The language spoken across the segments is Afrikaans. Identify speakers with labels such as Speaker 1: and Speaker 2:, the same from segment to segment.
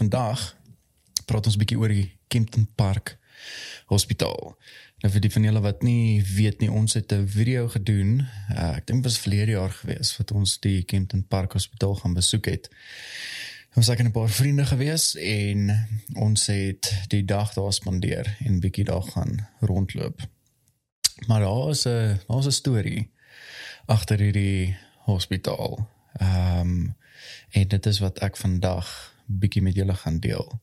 Speaker 1: vandag praat ons 'n bietjie oor die Kempton Park Hospitaal. Nou vir die van julle wat nie weet nie, ons het 'n video gedoen. Uh, ek dink dit was verlede jaar gewees wat ons die Kempton Park Hospitaal gaan besoek het. Ons het 'n paar vriende gewees en ons het die dag daar spandeer en bietjie daar gaan rondloop. Maar daar is 'n daar's 'n storie agter hierdie hospitaal. Ehm um, en dit is wat ek vandag bietjie met julle gaan deel.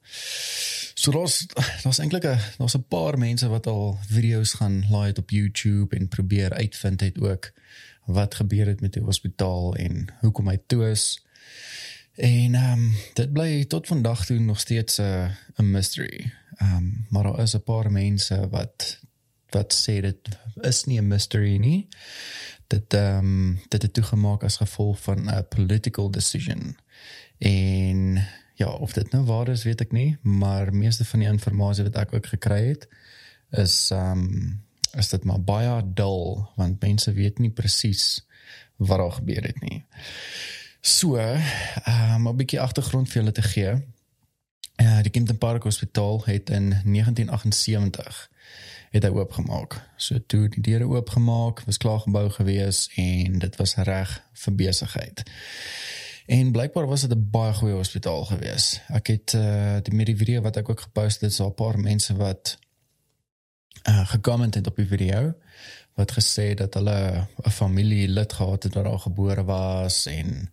Speaker 1: So daar's daar's eintlik 'n daar's 'n paar mense wat al video's gaan laai op YouTube en probeer uitvind het ook wat gebeur het met die hospitaal en hoekom hy toe is. En ehm um, dit bly tot vandag toe nog steeds 'n 'n mystery. Ehm um, maar daar is 'n paar mense wat wat sê dit is nie 'n mystery nie. Dit ehm um, dit het toegemaak as gevolg van 'n political decision. En ja, of dit nou waar is, weet ek nie, maar meeste van die inligting wat ek ook gekry het is ehm um, is dit maar baie dul want mense weet nie presies wat daar gebeur het nie. So, ehm um, 'n bietjie agtergrond vir julle te gee. Ja, uh, die Kempton Park Hospitaal het in 1978 het hy oopgemaak. So toe die deure oopgemaak, was klaar gebou gewees en dit was reg vir besigheid. En blykbaar was dit 'n baie goeie hospitaal gewees. Ek het uh die met die video wat ek ook gepost het, so 'n paar mense wat uh gekomment het op die video wat gesê dat hulle 'n familie lid gehad het wat daar gebore was en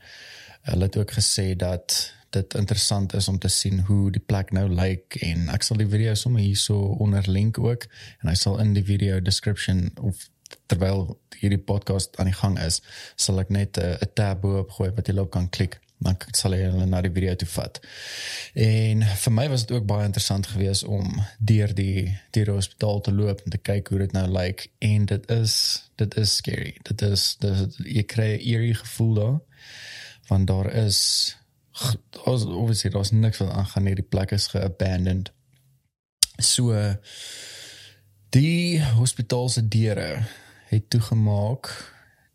Speaker 1: hulle het ook gesê dat dit interessant is om te sien hoe die plek nou lyk en ek sal die video sommer hierso onder link ook en hy sal in die video description of terwyl hierdie podcast aan die gang is, sal ek net 'n uh, tab bo gooi wat jy loop kan klik. Dan sal jy hulle na die video toe vat. En vir my was dit ook baie interessant geweest om deur die die hospitaal te loop en te kyk hoe dit nou lyk en dit is dit is scary. Dit is dit jy kry 'n eerie gevoel daar want daar is daar's obviously daar's niks wat aangaan hierdie plek is geabandoned. So die hospitaal se deure het toegemaak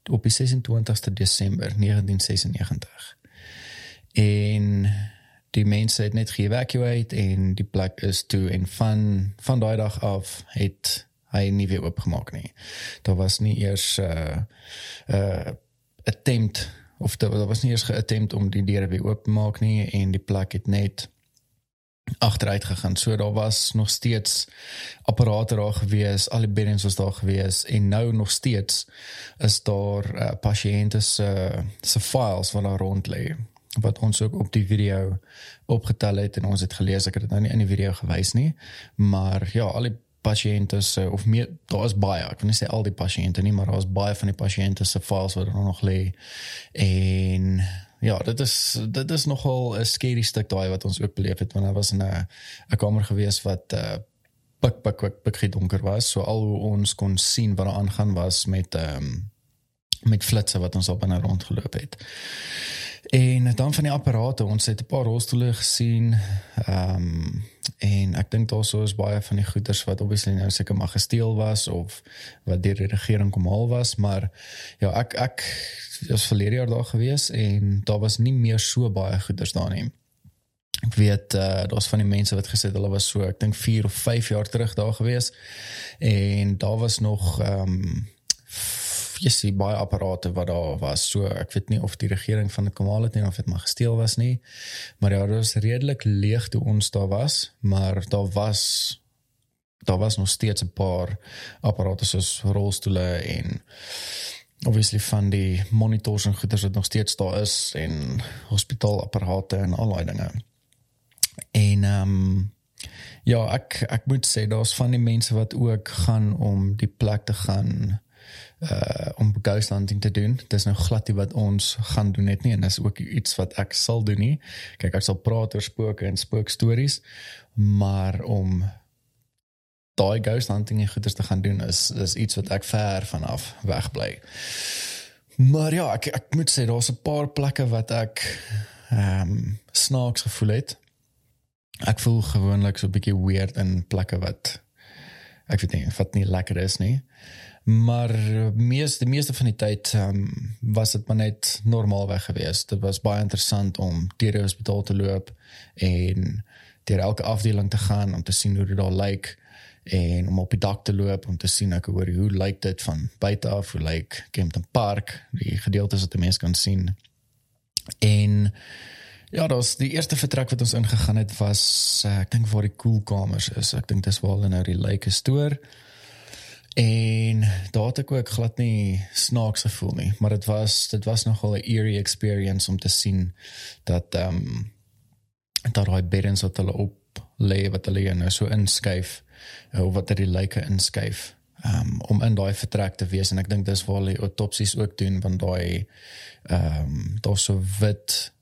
Speaker 1: op die 26ste Desember 1996. En die mense het net geëvacueer en die plek is toe en van van daai dag af het hy nie weer oopgemaak nie. Daar was nie eers 'n uh, 'n uh, attempt of daar was nie eers geattempt om die deure weer oop te maak nie en die plek het net agteruit gegaan. So daar was nog steeds apparate daar gewees, al die beddens was daar gewees en nou nog steeds is daar uh, pasiënte se se files wat daar rond lê wat ons ook op die video opgetel het en ons het gelees ek het dit nou nie in die video gewys nie maar ja al die pasiënte se of meer daar is baie ek wil nie sê al die pasiënte nie maar daar is baie van die pasiënte se files wat er nog lê en ja, dit is dit is nogal 'n scary stuk daai wat ons ook beleef het want daar was 'n 'n kamer gewees wat uh pik pik pik pik donker was. So al hoe ons kon sien wat daar aangaan was met ehm um, met flitsse wat ons op en rond geloop het. En dan van die apparate, ons het 'n paar rolstoele gesien. Ehm um, en ek dink daar sou is baie van die goederes wat obviously nou seker maar gesteel was of wat deur die regering kom haal was, maar ja, ek ek was verlede jaar daar gewees en daar was nie meer so baie goederes daar nie. Ek weet uh, daar's van die mense wat gesê hulle was so ek dink 4 of 5 jaar terug daar gewees en daar was nog ehm um, sien baie apparate wat daar was. So ek weet nie of die regering van die Kamal het nie of dit maar gesteel was nie. Maar ja, dit was redelik leeg toe ons daar was, maar daar was daar was nog steeds 'n paar apparate soos rolstoele en obviously van die monitors en goeders wat nog steeds daar is en hospitaalapparate en al daai dinge. En ehm um, ja, ek ek moet sê daar's van die mense wat ook gaan om die plek te gaan uh om ghost hunting te doen. Dis nou glad nie wat ons gaan doen net nie en dis ook iets wat ek sal doen nie. Kyk, ek sal praat oor spooke en spookstories, maar om daai ghost hunting goeders te gaan doen is is iets wat ek ver vanaf wegbly. Maar ja, ek ek moet sê daar's 'n paar plekke wat ek ehm um, snaaks gevoel het. Ek voel gewoonlik so 'n bietjie weird in plekke wat ek weet nie, wat nie lekker is nie. Maar mees die meeste van die tyd um, was dit maar net normaalweg geweest. Dit was baie interessant om deur die hospitaal te loop en deur elke afdeling te gaan om te sien hoe dit daar lyk en om op die dak te loop om te sien ek hoor hoe lyk dit van buite af? Hoe lyk Kempton Park? Die gedeeltes wat die mense kan sien. En ja daar's die eerste vertrek wat ons ingegaan het was uh, ek dink waar die koelkamers is. Ek dink dis waar hulle nou die lyke stoor en daar het ek ook glad nie snaaks gevoel nie maar dit was dit was nogal 'n eerie experience om te sien dat ehm um, dat daai beddens wat hulle op lê wat hulle nou so inskuif uh, of wat hulle lyke inskuif um, om in daai vertrek te wees. En ek dink dis waar hulle autopsies ook doen want daai ehm um, daar's so wit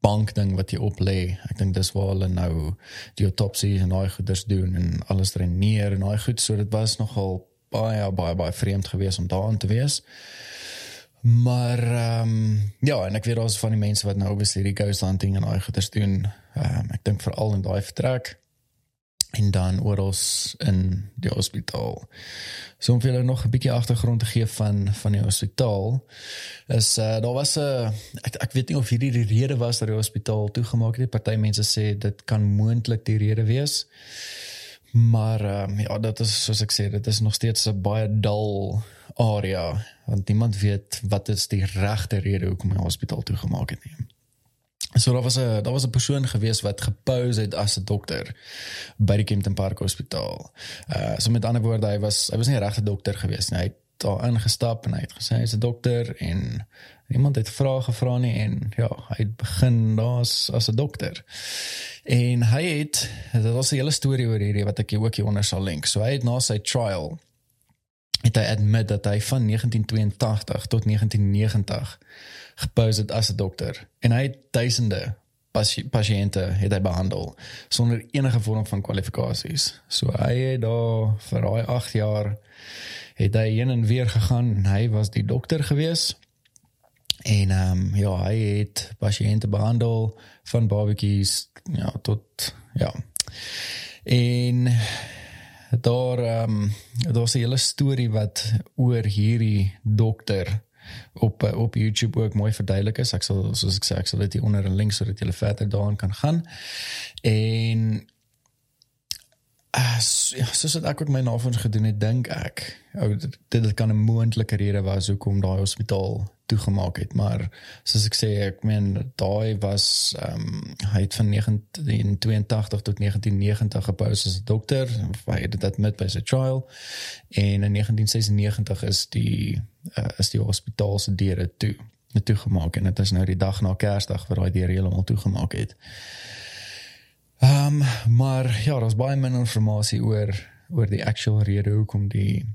Speaker 1: bank ding wat jy op lê. Ek dink dis waar hulle nou die autopsies en daai goeders doen en alles dreineer en daai goed. So dit was nogal baie baie baie vreemd geweest om daar aan te wees Maar ehm um, ja, en ek weet daar's van die mense wat nou obviously die ghost hunting en daai goeders doen. Ehm um, ek dink veral in daai vertrek en dan oral in die hospitaal. So om vir julle nog 'n bietjie agtergrond te gee van van die hospitaal is uh, daar was 'n uh, ek, ek weet nie of hierdie die rede was dat die hospitaal toegemaak het. Party mense sê dit kan moontlik die rede wees. Maar um, ja, dit is soos ek sê, dit is nog steeds 'n baie dal area want niemand weet wat is die regte rede hoekom die hospitaal toegemaak het nie. So daar was 'n daar was 'n persoon gewees wat gepose het as 'n dokter by die Kempton Park Hospitaal. Uh so met ander woorde hy was hy was nie 'n regte dokter gewees nie. Hy het daar ingestap en hy het gesê hy's 'n dokter en iemand het vrae gevra nie en ja, hy het begin daar's as 'n dokter. En hy het dit was 'n hele storie oor hierdie wat ek ook hier onder sal link. So hy het na sy trial het hy admit dat hy van 1982 tot 1990 gepose het as 'n dokter en hy het duisende pasiënte het hy behandel sonder enige vorm van kwalifikasies. So hy het daar vir daai 8 jaar het hy heen en weer gegaan en hy was die dokter gewees. En ehm um, ja, hy het pasiënte behandel van barbecues ja tot ja. En daar ehm um, daar's 'n hele storie wat oor hierdie dokter op op YouTube ook mooi verduidelik is. Ek sal soos ek sê, ek sal dit hier onder 'n link sodat jy verder daarin kan gaan. En as ja, soos wat ek ook my navorsing gedoen het, dink ek ou dit dit kan 'n moontlike rede wees hoekom daai hospitaal toegemaak het, maar soos ek sê, ek meen daai was ehm um, hy het van 1982 tot 1990 gepose as 'n dokter, hy het dit met by sy trial en in 1996 is die uh, is die hospitaal se deure toe toegemaak en dit is nou die dag na Kersdag waar daai deure heeltemal toegemaak het. Ehm um, maar ja, daar's baie min inligting oor oor die actual rede hoekom die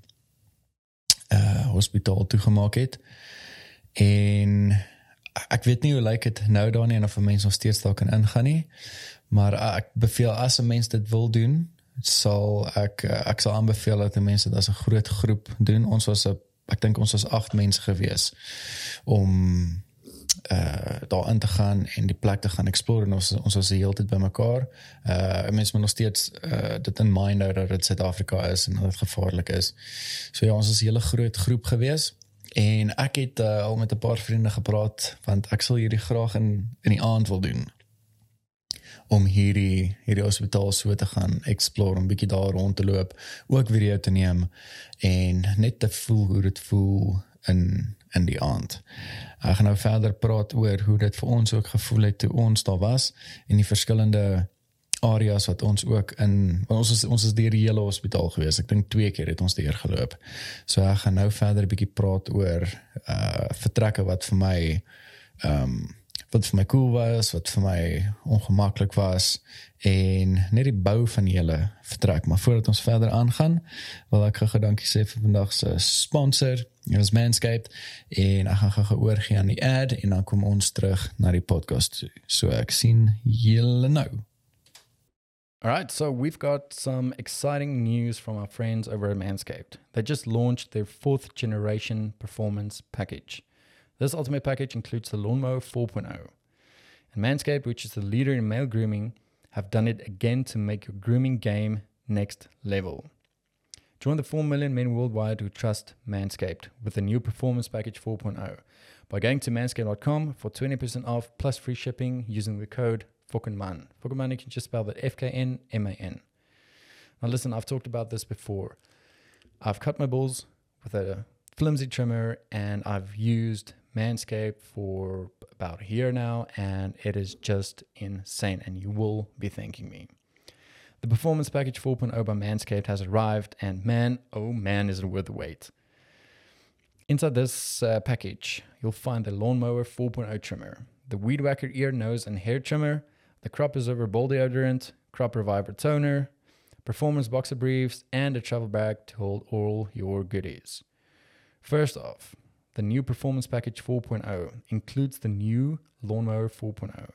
Speaker 1: uh hospitaal toegemaak het. En ek weet nie hoe lyk dit nou daar nie en of mense nog steeds daar kan ingaan nie. Maar uh, ek beveel as 'n mens dit wil doen, sal ek uh, ek sal aanbeveel dat mense dit as 'n groot groep doen. Ons was 'n ek dink ons was 8 mense gewees om uh daar in te gaan en die plek te gaan explore en ons ons was die hele tyd bymekaar. Uh mense moet nog steeds uh dit in mind hou dat dit Suid-Afrika is en dat dit gevaarlik is. So ja, ons is 'n hele groot groep gewees en ek het uh, al met 'n paar vriende gepraat want ek sal hierdie graag in in die aand wil doen om hierdie hierdie hospitaal so te gaan explore, 'n bietjie daar rond te loop, ook video te neem en net te voel hoe dit voel in in die aand. Ek gaan nou verder praat oor hoe dit vir ons ook gevoel het toe ons daar was en die verskillende areas wat ons ook in ons is, ons is deur die hele hospitaal gewees. Ek dink twee keer het ons deur geloop. So ek gaan nou verder 'n bietjie praat oor uh vertrekke wat vir my ehm um, wat vir my cool was, wat vir my ongemaklik was en net die bou van die hele vertrek. Maar voordat ons verder aangaan, wil ek gou dankie sê vir vandag se sponsor, is Manscaped en ek gaan gou oorgie aan die ad en dan kom ons terug na die podcast. So ek sien julle nou.
Speaker 2: All right, so we've got some exciting news from our friends over at Manscaped. They just launched their fourth generation performance package. This ultimate package includes the Lawnmower 4.0. And Manscaped, which is the leader in male grooming, have done it again to make your grooming game next level. Join the 4 million men worldwide who trust Manscaped with the new Performance Package 4.0 by going to manscaped.com for 20% off plus free shipping using the code FOKENMAN. FOKENMAN, you can just spell that F K N M A N. Now, listen, I've talked about this before. I've cut my balls with a flimsy trimmer and I've used Manscaped for about a year now, and it is just insane. And you will be thanking me. The Performance Package 4.0 by Manscaped has arrived, and man, oh man, is it worth the wait. Inside this uh, package, you'll find the Lawnmower 4.0 trimmer, the Weed Whacker ear, nose, and hair trimmer, the Crop Preserver Ball Deodorant, Crop Reviver Toner, Performance Boxer Briefs, and a travel bag to hold all your goodies. First off, the new Performance Package 4.0 includes the new Lawnmower 4.0.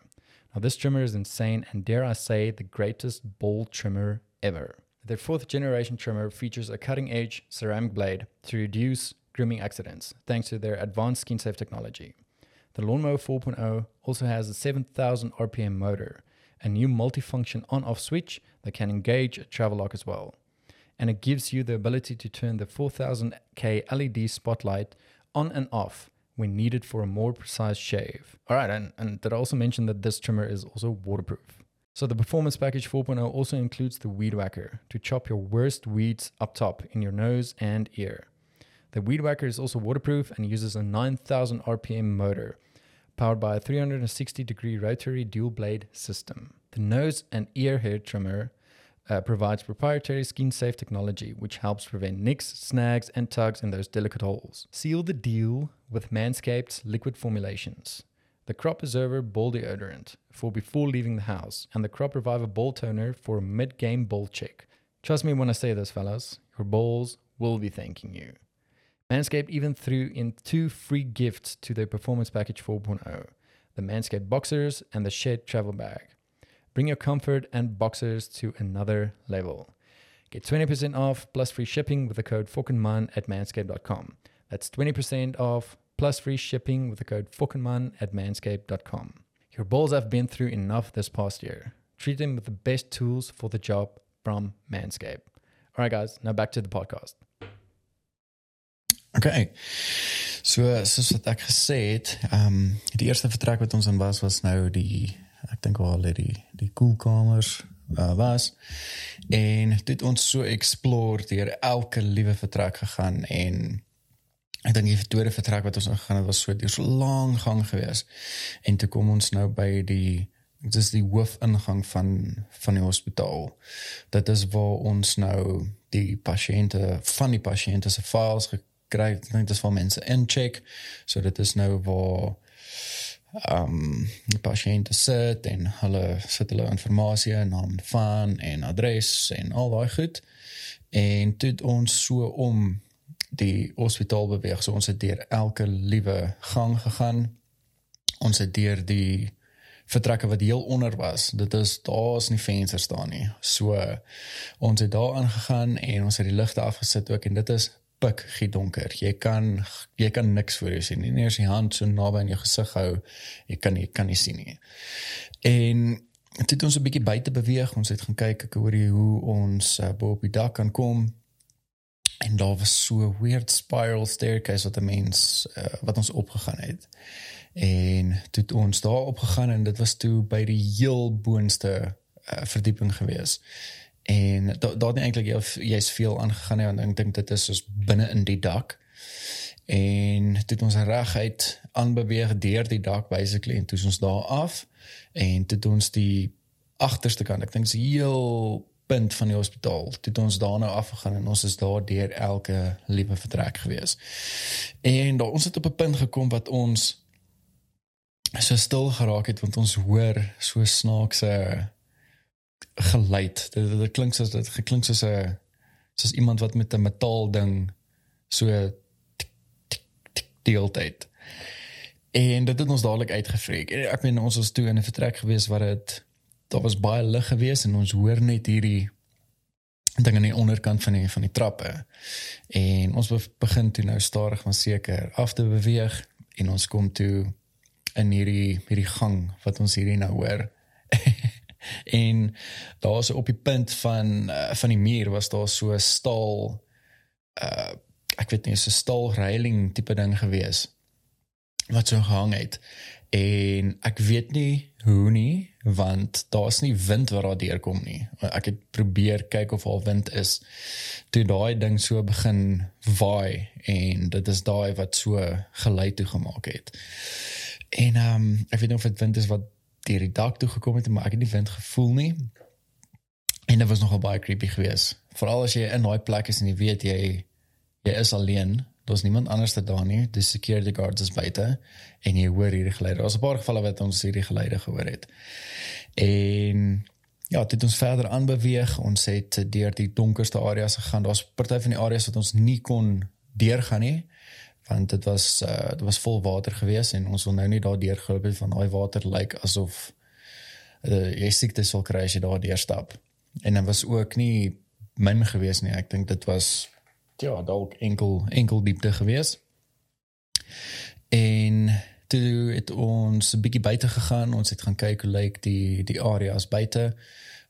Speaker 2: Now, this trimmer is insane and, dare I say, the greatest ball trimmer ever. Their fourth generation trimmer features a cutting edge ceramic blade to reduce grooming accidents thanks to their advanced skin safe technology. The Lawnmower 4.0 also has a 7000 RPM motor, a new multifunction on off switch that can engage a travel lock as well. And it gives you the ability to turn the 4000K LED spotlight on and off when needed for a more precise shave. All right, and, and did I also mention that this trimmer is also waterproof? So the Performance Package 4.0 also includes the Weed Whacker to chop your worst weeds up top in your nose and ear. The Weed Whacker is also waterproof and uses a 9000 RPM motor powered by a 360 degree rotary dual blade system. The nose and ear hair trimmer uh, provides proprietary skin safe technology which helps prevent nicks, snags, and tugs in those delicate holes. Seal the deal with Manscaped's liquid formulations. The Crop Preserver Ball Deodorant for before leaving the house, and the Crop Reviver Ball Toner for a mid game ball check. Trust me when I say this, fellas, your balls will be thanking you. Manscaped even threw in two free gifts to their Performance Package 4.0 the Manscaped Boxers and the Shed Travel Bag. Bring your comfort and boxers to another level. Get 20% off plus free shipping with the code FOKENMAN at manscaped.com. That's 20% off plus free shipping with the code FOKENMAN at manscaped.com. Your balls have been through enough this past year. Treat them with the best tools for the job from Manscaped. All right, guys, now back to the podcast.
Speaker 1: Okay. So soos wat ek gesê het, ehm um, die eerste vertrek wat ons was was nou die ek dink al die die koelkamers uh, was en dit ons so explore deur elke liewe vertrek gegaan en ek dink die tweede vertrek wat ons gegaan het was so deur so lank gang gewees en toe kom ons nou by die dis die hoofingang van van die hospitaal. Dit is waar ons nou die pasiënte van die pasiënte se files gekry het. Dit is waar mense incheck. So dit is nou waar um, pasiënte sit en hulle sit hulle inligting, naam van en adres en al daai goed. En dit ons so om die hospitaal beweeg. So ons het deur elke liewe gang gegaan. Ons het deur die vertrekke wat heel onder was. Dit is daar's nie vensters staan nie. So ons het daar aangegaan en ons het die ligte afgesit ook en dit is pik donker. Jy kan jy kan niks voor jou sien nie. Nie eens die hand so naby aan jou gesig hou. Jy kan nie kan nie sien nie. En dit het ons 'n bietjie buite beweeg. Ons het gaan kyk ek hoor hoe ons uh, bo op die dak kan kom. En daar was so 'n weird spiral staircase wat mens uh, wat ons opgegaan het. En toe het ons daar opgegaan en dit was toe by die heel boonste uh, verdieping gewees en daar daar het eintlik jy jy's veel aangegaan en ek dink dit is soos binne in die dak. En dit ons reguit aanbeweeg deur die dak basically en toe ons daar af. En dit ons die agterste kant ek dink is heel punt van die hospitaal. Dit ons daar nou afgegaan en ons is daar deur elke liewe vertrek gewees. En daar ons het op 'n punt gekom wat ons so stil geraak het want ons hoor so snaakse geluid. Dit, dit, dit klink soos dit geklink soos 'n soos iemand wat met 'n metaal ding so deel dit. En dit het ons dadelik uitgevreek. Ek meen ons was toe in 'n vertrek gewees waar dit daar was baie lig gewees en ons hoor net hierdie ding aan die onderkant van die van die trappe. En ons begin toe nou stadig maar seker af te beweeg en ons kom toe in hierdie hierdie gang wat ons hierdie nou hoor. En daar's op die punt van uh, van die muur was daar so 'n staal uh ek weet nie so staal reiling tipe ding gewees wat so gehang het en ek weet nie hoe nie want daar's nie wind wat daar deurkom nie. Ek het probeer kyk of al wind is toe daai ding so begin waai en dit is daai wat so gelei toe gemaak het. En ehm um, ek weet nie of dit wind is wat deur die dak toe gekom het maar ek het nie wind gevoel nie. En dit was nogal baie creepy geweest. Veral as jy in daai plek is en jy weet jy jy is alleen Daar's niemand anders daar nie. Die security guards is buite en jy hoor hierdie geluide. Daar's 'n paar gevalle wat ons hierdie geluide gehoor het. En ja, dit het ons verder aanbeweeg. Ons het deur die donkerste areas gegaan. Daar's party van die areas wat ons nie kon deurgaan nie want dit was uh dit was vol water geweest en ons wil nou nie daar deurgeloop het van daai water lyk like asof uh, jy siekte sal kry as jy daar deur stap. En dit was ook nie min geweest nie. Ek dink dit was ja, dalk enkel enkel diepte gewees. En toe het ons 'n bietjie buite gegaan. Ons het gaan kyk hoe lyk die die areas buite.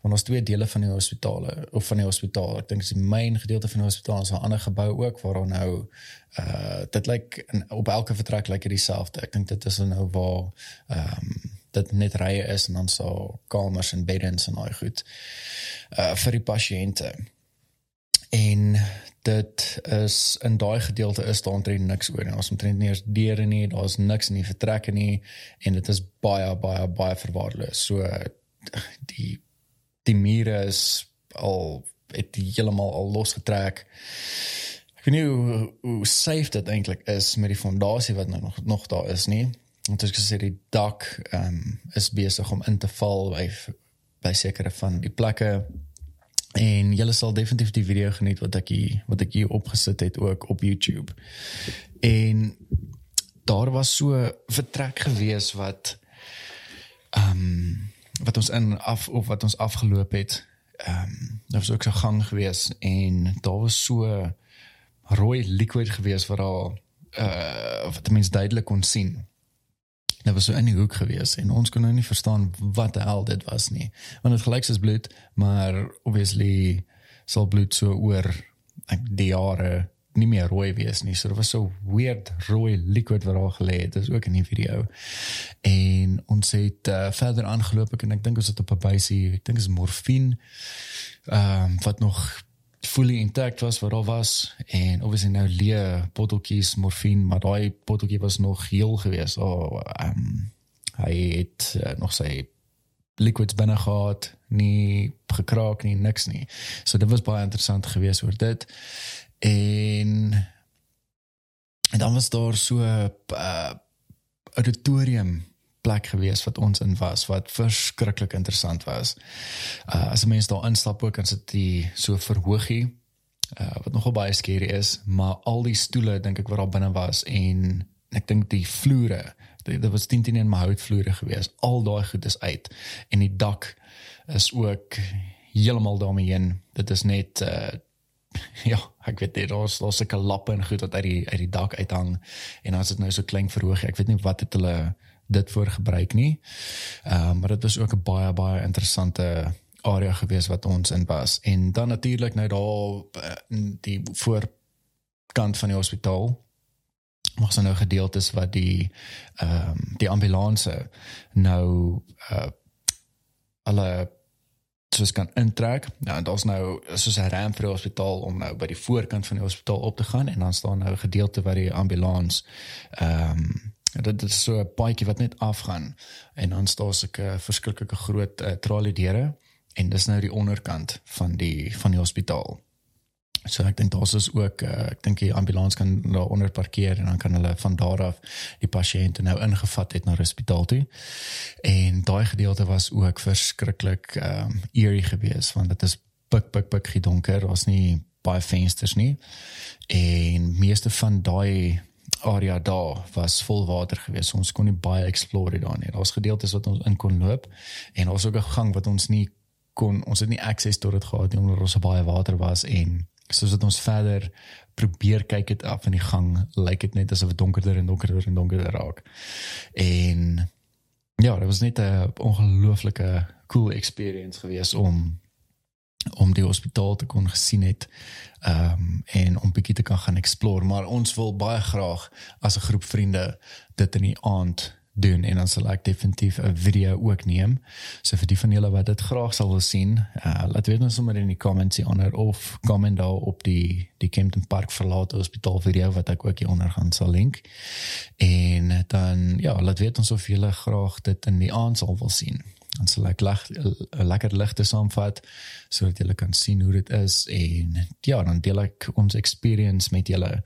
Speaker 1: Want ons twee dele van die hospitale of van die hospitaal. Ek dink dis die main gedeelte van die hospitaal is 'n ander gebou ook waar ons nou uh dit lyk op elke vertrek lyk dit dieselfde. Ek dink dit is nou waar ehm um, dit net rye is en dan so kamers en beddens en al goed uh vir die pasiënte. En dit is in daai gedeelte is daar omtrent niks oor nie. Ons omtrent nie eens deure nie, daar's niks in die vertrekke nie en dit is baie baie baie verwaarloos. So die die mure is al het heeltemal al losgetrek. Ek weet nie hoe, hoe safe dit eintlik is met die fondasie wat nou nog nog daar is nie. Want as ek sê die dak ehm um, is besig om in te val by by sekere van die plekke En julle sal definitief die video geniet wat ek hier wat ek hier opgesit het ook op YouTube. En daar was so vertrek gewees wat ehm um, wat ons in af of wat ons afgeloop het. Ehm um, daar was ook so gang gewees en daar was so rooi liquid gewees wat al uh wat die mens duidelik kon sien. Dit was so in die hoek gewees en ons kon nou nie verstaan wat die hel dit was nie. Want dit gelyk soos bloed, maar obviously sal bloed so oor ek die jare nie meer rooi wees nie. So dit was so weird rooi liquid wat daar gelê het. Dit is ook in die video. En ons het uh, verder aangeloop en ek dink ons het op 'n bysie, ek dink is morfine ehm um, wat nog fully intact was wat al was en obviously nou leë botteltjies morfine maar daai botteltjie was nog heel gewees. Oh, um, hy het uh, nog sy liquids binne gehad, nie gekraak nie, niks nie. So dit was baie interessant geweest oor dit. En en dan was daar so 'n uh, auditorium plek gewees wat ons in was wat verskriklik interessant was. Uh as mense daar instap ook en sit die so verhoogie uh wat nogal baie skerry is, maar al die stoele dink ek wat daar binne was en ek dink die vloere, dit was teen teen in my houtvloere gewees. Al daai goed is uit en die dak is ook heeltemal daarmee heen. Dit is net uh ja, ek weet dit daar's daar's sulke lappe en goed wat uit die uit die dak uithang en is dit nou so klein verhoogie. Ek weet nie wat het hulle dit voor gebruik nie. Ehm um, maar dit was ook 'n baie baie interessante area gewees wat ons in was. En dan natuurlik nou daar eh, die voorkant van die hospitaal was er nou gedeeltes wat die ehm um, die ambulanse nou uh alle soos kan intrek. Nou en daar's nou soos 'n ramp vir die hospitaal om nou by die voorkant van die hospitaal op te gaan en dan staan nou 'n gedeelte waar die ambulans ehm um, dit is so 'n paadjie wat net afgaan en dan staan sulke verskriklike groot uh, tralie deure en dis nou die onderkant van die van die hospitaal. So ek dink daar's ook uh, ek dink die ambulans kan daar onder parkeer en dan kan hulle van daar af die pasiënte nou ingevat het na hospitaal toe. En daai gedeelte was ook verskriklik um eerie geweest want dit is pik pik pik gedonker, was nie baie vensters nie. En meeste van daai area daar was vol water geweest. Ons kon nie baie explore daar nie. Daar's gedeeltes wat ons in kon loop en daar's ook 'n gang wat ons nie kon ons het nie access tot dit gehad nie omdat daar so baie water was en soos wat ons verder probeer kyk het af in die gang, lyk dit net asof dit donkerder en donkerder en donkerder raak. En ja, dit was net 'n ongelooflike cool experience geweest om om die hospitaal te kon gesien het ehm um, en om bietjie te kan gaan explore maar ons wil baie graag as 'n groep vriende dit in die aand doen en dan sal ek definitief 'n video ook neem. So vir die van julle wat dit graag sal wil sien, uh, laat weet ons sommer in die comments hier onder of comment daar op die die Kempton Park verlate hospitaal video wat ek ook hier onder gaan sal link. En dan ja, laat weet ons of julle graag dit in die aand sal wil sien. Dan sal ek lag, lekker ligte saamvat sodat julle kan sien hoe dit is en ja, dan deel ek ons experience met julle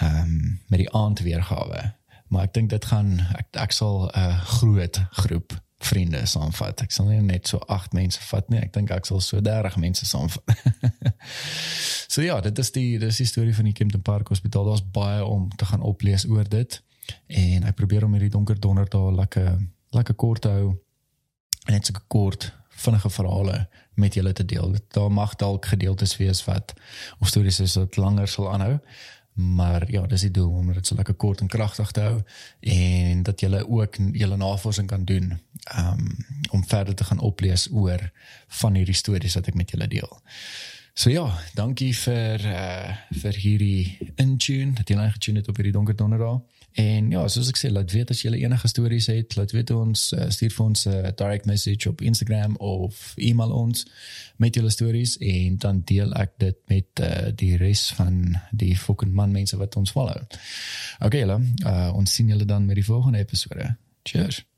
Speaker 1: ehm um, met die aand weergawe maar ek dink dit gaan ek ek sal 'n uh, groot groep vriende saamvat. Ek sal nie net so 8 mense vat nie. Ek dink ek sal so 30 mense saamvat. so ja, dit is die dis die storie van die Kempton Park Hospitaal. Daar's baie om te gaan oplees oor dit. En ek probeer om hierdie donker donderdag lekker lekker kort te hou. En net so kort vinnige verhale met julle te deel. Daar mag dalk gedeeltes wees wat of stories is wat langer sal aanhou maar ja, dis die doel om dit so lekker kort en kragtig te hou en dat jy ook julle navorsing kan doen um, om verder te gaan oplees oor van hierdie stories wat ek met julle deel. So ja, dankie vir uh, vir hierdie intune dat jy nou getune het op hierdie donker donderdag. En ja, soos ek sê, laat weet as jy enige stories het, laat weet ons uh, stuur vir ons 'n uh, direct message op Instagram of e-mail ons met julle stories en dan deel ek dit met uh, die res van die fucking man mense wat ons follow. Okay, julle, uh, ons sien julle dan met die volgende episode. Cheers.